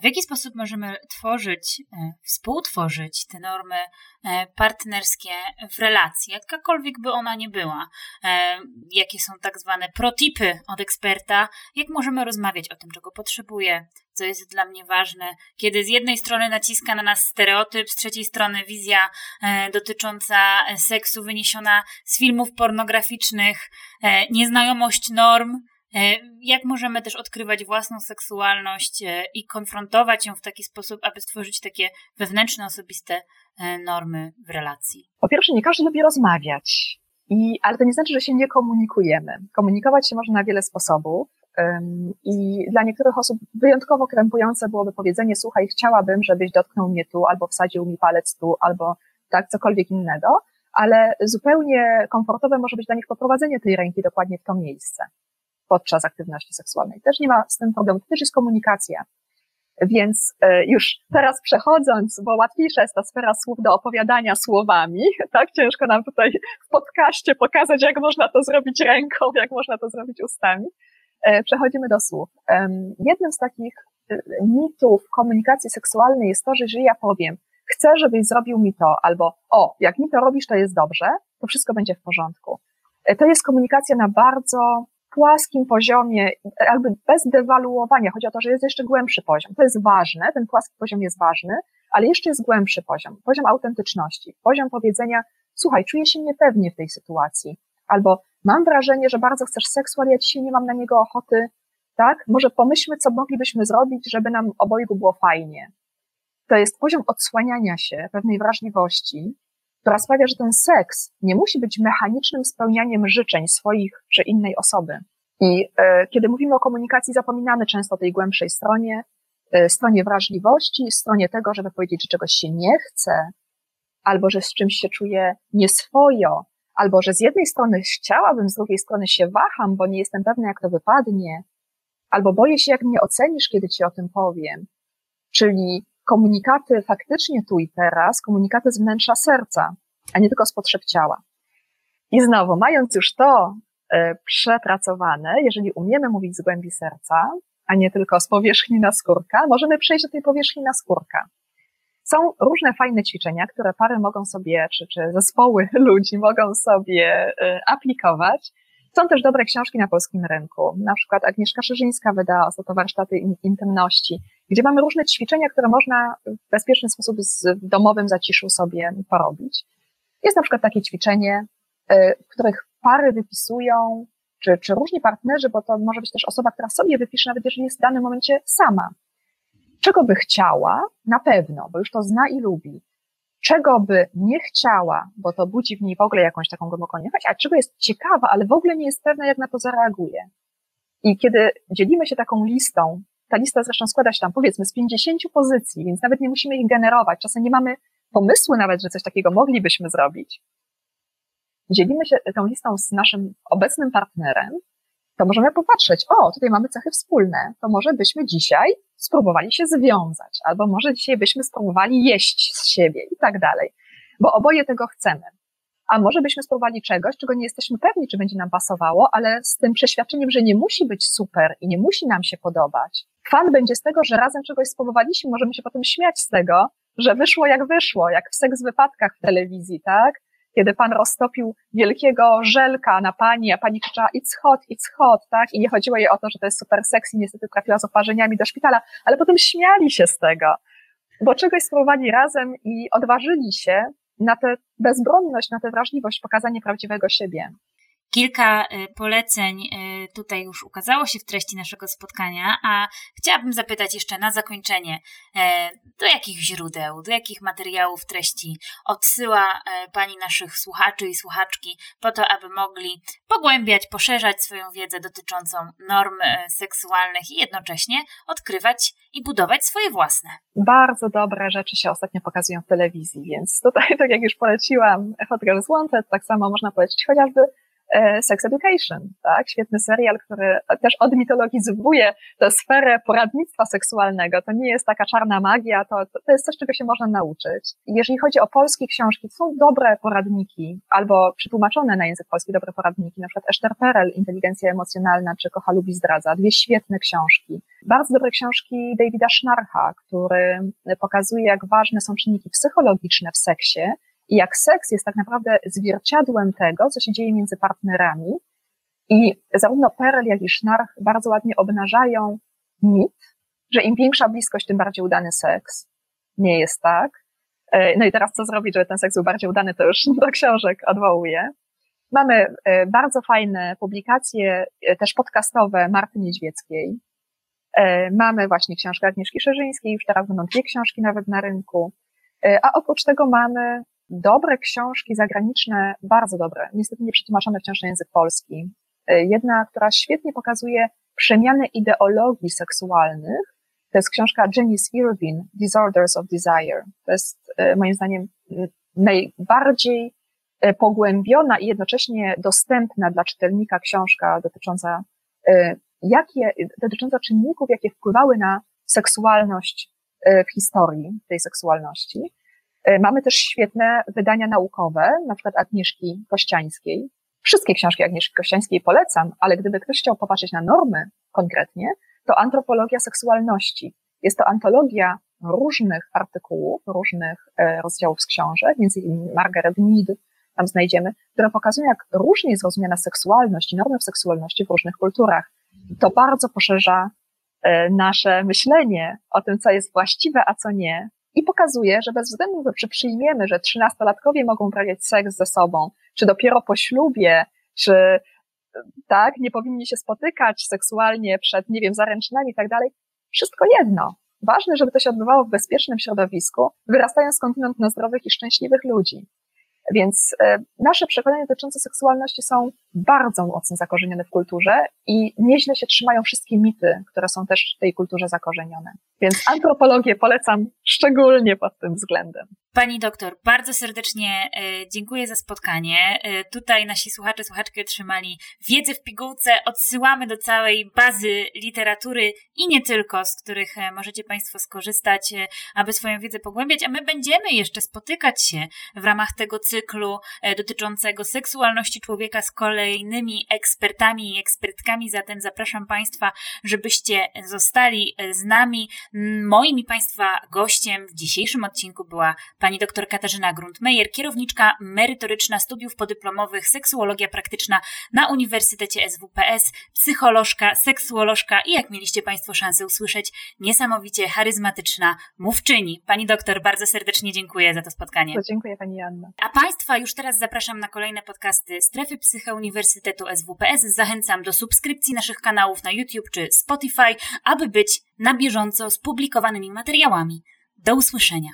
Speaker 1: W jaki sposób możemy tworzyć, e, współtworzyć te normy e, partnerskie w relacji, jakakolwiek by ona nie była? E, jakie są tak zwane protipy od eksperta? Jak możemy rozmawiać o tym, czego potrzebuję, co jest dla mnie ważne, kiedy z jednej strony naciska na nas stereotyp, z trzeciej strony wizja dotycząca seksu wyniesiona z filmów pornograficznych, nieznajomość norm, jak możemy też odkrywać własną seksualność e, i konfrontować ją w taki sposób, aby stworzyć takie wewnętrzne, osobiste e, normy w relacji?
Speaker 2: Po pierwsze, nie każdy lubi rozmawiać, i, ale to nie znaczy, że się nie komunikujemy. Komunikować się można na wiele sposobów. I dla niektórych osób wyjątkowo krępujące byłoby powiedzenie: Słuchaj, chciałabym, żebyś dotknął mnie tu, albo wsadził mi palec tu, albo tak, cokolwiek innego, ale zupełnie komfortowe może być dla nich poprowadzenie tej ręki dokładnie w to miejsce podczas aktywności seksualnej. Też nie ma z tym problemu, to też jest komunikacja. Więc e, już teraz przechodząc, bo łatwiejsza jest ta sfera słów do opowiadania słowami, tak ciężko nam tutaj w podcaście pokazać, jak można to zrobić ręką, jak można to zrobić ustami. E, przechodzimy do słów. Jednym z takich e, mitów komunikacji seksualnej jest to, że jeżeli ja powiem, chcę, żebyś zrobił mi to, albo o, jak mi to robisz, to jest dobrze, to wszystko będzie w porządku. To jest komunikacja na bardzo płaskim poziomie, jakby bez dewaluowania. Chodzi o to, że jest jeszcze głębszy poziom. To jest ważne, ten płaski poziom jest ważny, ale jeszcze jest głębszy poziom, poziom autentyczności, poziom powiedzenia, słuchaj, czuję się niepewnie w tej sytuacji, albo mam wrażenie, że bardzo chcesz seksu, ale ja dzisiaj nie mam na niego ochoty, tak? Może pomyślmy, co moglibyśmy zrobić, żeby nam obojgu było fajnie. To jest poziom odsłaniania się, pewnej wrażliwości, która sprawia, że ten seks nie musi być mechanicznym spełnianiem życzeń swoich czy innej osoby. I e, kiedy mówimy o komunikacji, zapominamy często o tej głębszej stronie, e, stronie wrażliwości, stronie tego, żeby powiedzieć, że czegoś się nie chce, albo że z czymś się czuję nieswojo, albo że z jednej strony chciałabym, z drugiej strony się waham, bo nie jestem pewna, jak to wypadnie, albo boję się, jak mnie ocenisz, kiedy ci o tym powiem. Czyli komunikaty faktycznie tu i teraz, komunikaty z wnętrza serca, a nie tylko z potrzeb ciała. I znowu, mając już to e, przepracowane, jeżeli umiemy mówić z głębi serca, a nie tylko z powierzchni na skórka, możemy przejść do tej powierzchni na skórka. Są różne fajne ćwiczenia, które pary mogą sobie, czy, czy zespoły ludzi mogą sobie e, aplikować. Są też dobre książki na polskim rynku. Na przykład Agnieszka Szerzyńska wydała ostatnio warsztaty intymności, gdzie mamy różne ćwiczenia, które można w bezpieczny sposób w domowym zaciszu sobie porobić. Jest na przykład takie ćwiczenie, y, w których pary wypisują, czy, czy różni partnerzy, bo to może być też osoba, która sobie wypisze, nawet jeżeli jest w danym momencie sama. Czego by chciała? Na pewno, bo już to zna i lubi. Czego by nie chciała, bo to budzi w niej w ogóle jakąś taką głęboką niechęć, a czego jest ciekawa, ale w ogóle nie jest pewna, jak na to zareaguje. I kiedy dzielimy się taką listą ta lista zresztą składa się tam powiedzmy z 50 pozycji, więc nawet nie musimy ich generować. Czasem nie mamy pomysłu nawet, że coś takiego moglibyśmy zrobić. Dzielimy się tą listą z naszym obecnym partnerem, to możemy popatrzeć, o, tutaj mamy cechy wspólne, to może byśmy dzisiaj spróbowali się związać, albo może dzisiaj byśmy spróbowali jeść z siebie i tak dalej, bo oboje tego chcemy a może byśmy spróbowali czegoś, czego nie jesteśmy pewni, czy będzie nam pasowało, ale z tym przeświadczeniem, że nie musi być super i nie musi nam się podobać. Fan będzie z tego, że razem czegoś spróbowaliśmy, możemy się potem śmiać z tego, że wyszło jak wyszło, jak w seks wypadkach w telewizji, tak? Kiedy pan roztopił wielkiego żelka na pani, a pani krzyczała it's hot, it's hot, tak? I nie chodziło jej o to, że to jest super sexy, niestety trafiła z oparzeniami do szpitala, ale potem śmiali się z tego, bo czegoś spróbowali razem i odważyli się na tę bezbronność, na tę wrażliwość, pokazanie prawdziwego siebie.
Speaker 1: Kilka y, poleceń y, tutaj już ukazało się w treści naszego spotkania, a chciałabym zapytać jeszcze na zakończenie, e, do jakich źródeł, do jakich materiałów treści odsyła e, Pani naszych słuchaczy i słuchaczki po to, aby mogli pogłębiać, poszerzać swoją wiedzę dotyczącą norm e, seksualnych i jednocześnie odkrywać i budować swoje własne.
Speaker 2: Bardzo dobre rzeczy się ostatnio pokazują w telewizji, więc tutaj, tak jak już poleciłam, Hot Girls Wanted, tak samo można polecić chociażby Sex Education, tak? Świetny serial, który też odmitologizuje tę sferę poradnictwa seksualnego. To nie jest taka czarna magia, to, to jest coś, czego się można nauczyć. Jeżeli chodzi o polskie książki, są dobre poradniki, albo przetłumaczone na język polski dobre poradniki, na przykład Eszter Perel, Inteligencja emocjonalna, czy Kocha lubi zdradza. Dwie świetne książki. Bardzo dobre książki Davida Schnarcha, który pokazuje, jak ważne są czynniki psychologiczne w seksie, i jak seks jest tak naprawdę zwierciadłem tego, co się dzieje między partnerami. I zarówno Perel, jak i Schnarch bardzo ładnie obnażają mit, że im większa bliskość, tym bardziej udany seks. Nie jest tak. E, no i teraz co zrobić, żeby ten seks był bardziej udany, to już do książek odwołuję. Mamy e, bardzo fajne publikacje, e, też podcastowe Marty Niedźwieckiej. Mamy właśnie książkę Agnieszki Szerzyńskiej, już teraz będą dwie książki nawet na rynku. A oprócz tego mamy dobre książki zagraniczne, bardzo dobre, niestety nie przetłumaczone wciąż na język polski. E, jedna, która świetnie pokazuje przemianę ideologii seksualnych, to jest książka Janice Irvin, Disorders of Desire. To jest e, moim zdaniem najbardziej e, pogłębiona i jednocześnie dostępna dla czytelnika książka dotycząca, jakie, dotycząca czynników, jakie wpływały na seksualność w historii tej seksualności. E, mamy też świetne wydania naukowe, na przykład Agnieszki Kościańskiej. Wszystkie książki Agnieszki Kościańskiej polecam, ale gdyby ktoś chciał popatrzeć na normy konkretnie, to antropologia seksualności. Jest to antologia różnych artykułów, różnych e, rozdziałów z książek, między innymi Margaret Mead, tam znajdziemy, które pokazują, jak różnie jest rozumiana seksualność i normy w seksualności w różnych kulturach. To bardzo poszerza e, nasze myślenie o tym, co jest właściwe, a co nie, i pokazuje, że bez względu, czy przyjmiemy, że trzynastolatkowie mogą uprawiać seks ze sobą, czy dopiero po ślubie, czy tak, nie powinni się spotykać seksualnie przed, nie wiem, zaręczynami i tak dalej, wszystko jedno. Ważne, żeby to się odbywało w bezpiecznym środowisku, wyrastając skądinąd na zdrowych i szczęśliwych ludzi. Więc e, nasze przekonania dotyczące seksualności są bardzo mocno zakorzenione w kulturze i nieźle się trzymają wszystkie mity, które są też w tej kulturze zakorzenione. Więc antropologię polecam szczególnie pod tym względem.
Speaker 1: Pani doktor, bardzo serdecznie e, dziękuję za spotkanie. E, tutaj nasi słuchacze, słuchaczki otrzymali wiedzę w pigułce. Odsyłamy do całej bazy literatury i nie tylko, z których e, możecie Państwo skorzystać, aby swoją wiedzę pogłębiać, a my będziemy jeszcze spotykać się w ramach tego cyklu dotyczącego seksualności człowieka z kolejnymi ekspertami i ekspertkami. Zatem zapraszam Państwa, żebyście zostali z nami. Moim i Państwa gościem w dzisiejszym odcinku była pani dr Katarzyna Gruntmeyer, kierowniczka merytoryczna studiów podyplomowych seksuologia praktyczna na Uniwersytecie SWPS, psycholożka, seksuolożka i jak mieliście Państwo szansę usłyszeć, niesamowicie charyzmatyczna mówczyni. Pani doktor, bardzo serdecznie dziękuję za to spotkanie.
Speaker 2: To dziękuję Pani Janna.
Speaker 1: A Państwa już teraz zapraszam na kolejne podcasty Strefy Psyche Uniwersytetu SWPS. Zachęcam do subskrypcji naszych kanałów na YouTube czy Spotify, aby być na bieżąco z publikowanymi materiałami. Do usłyszenia.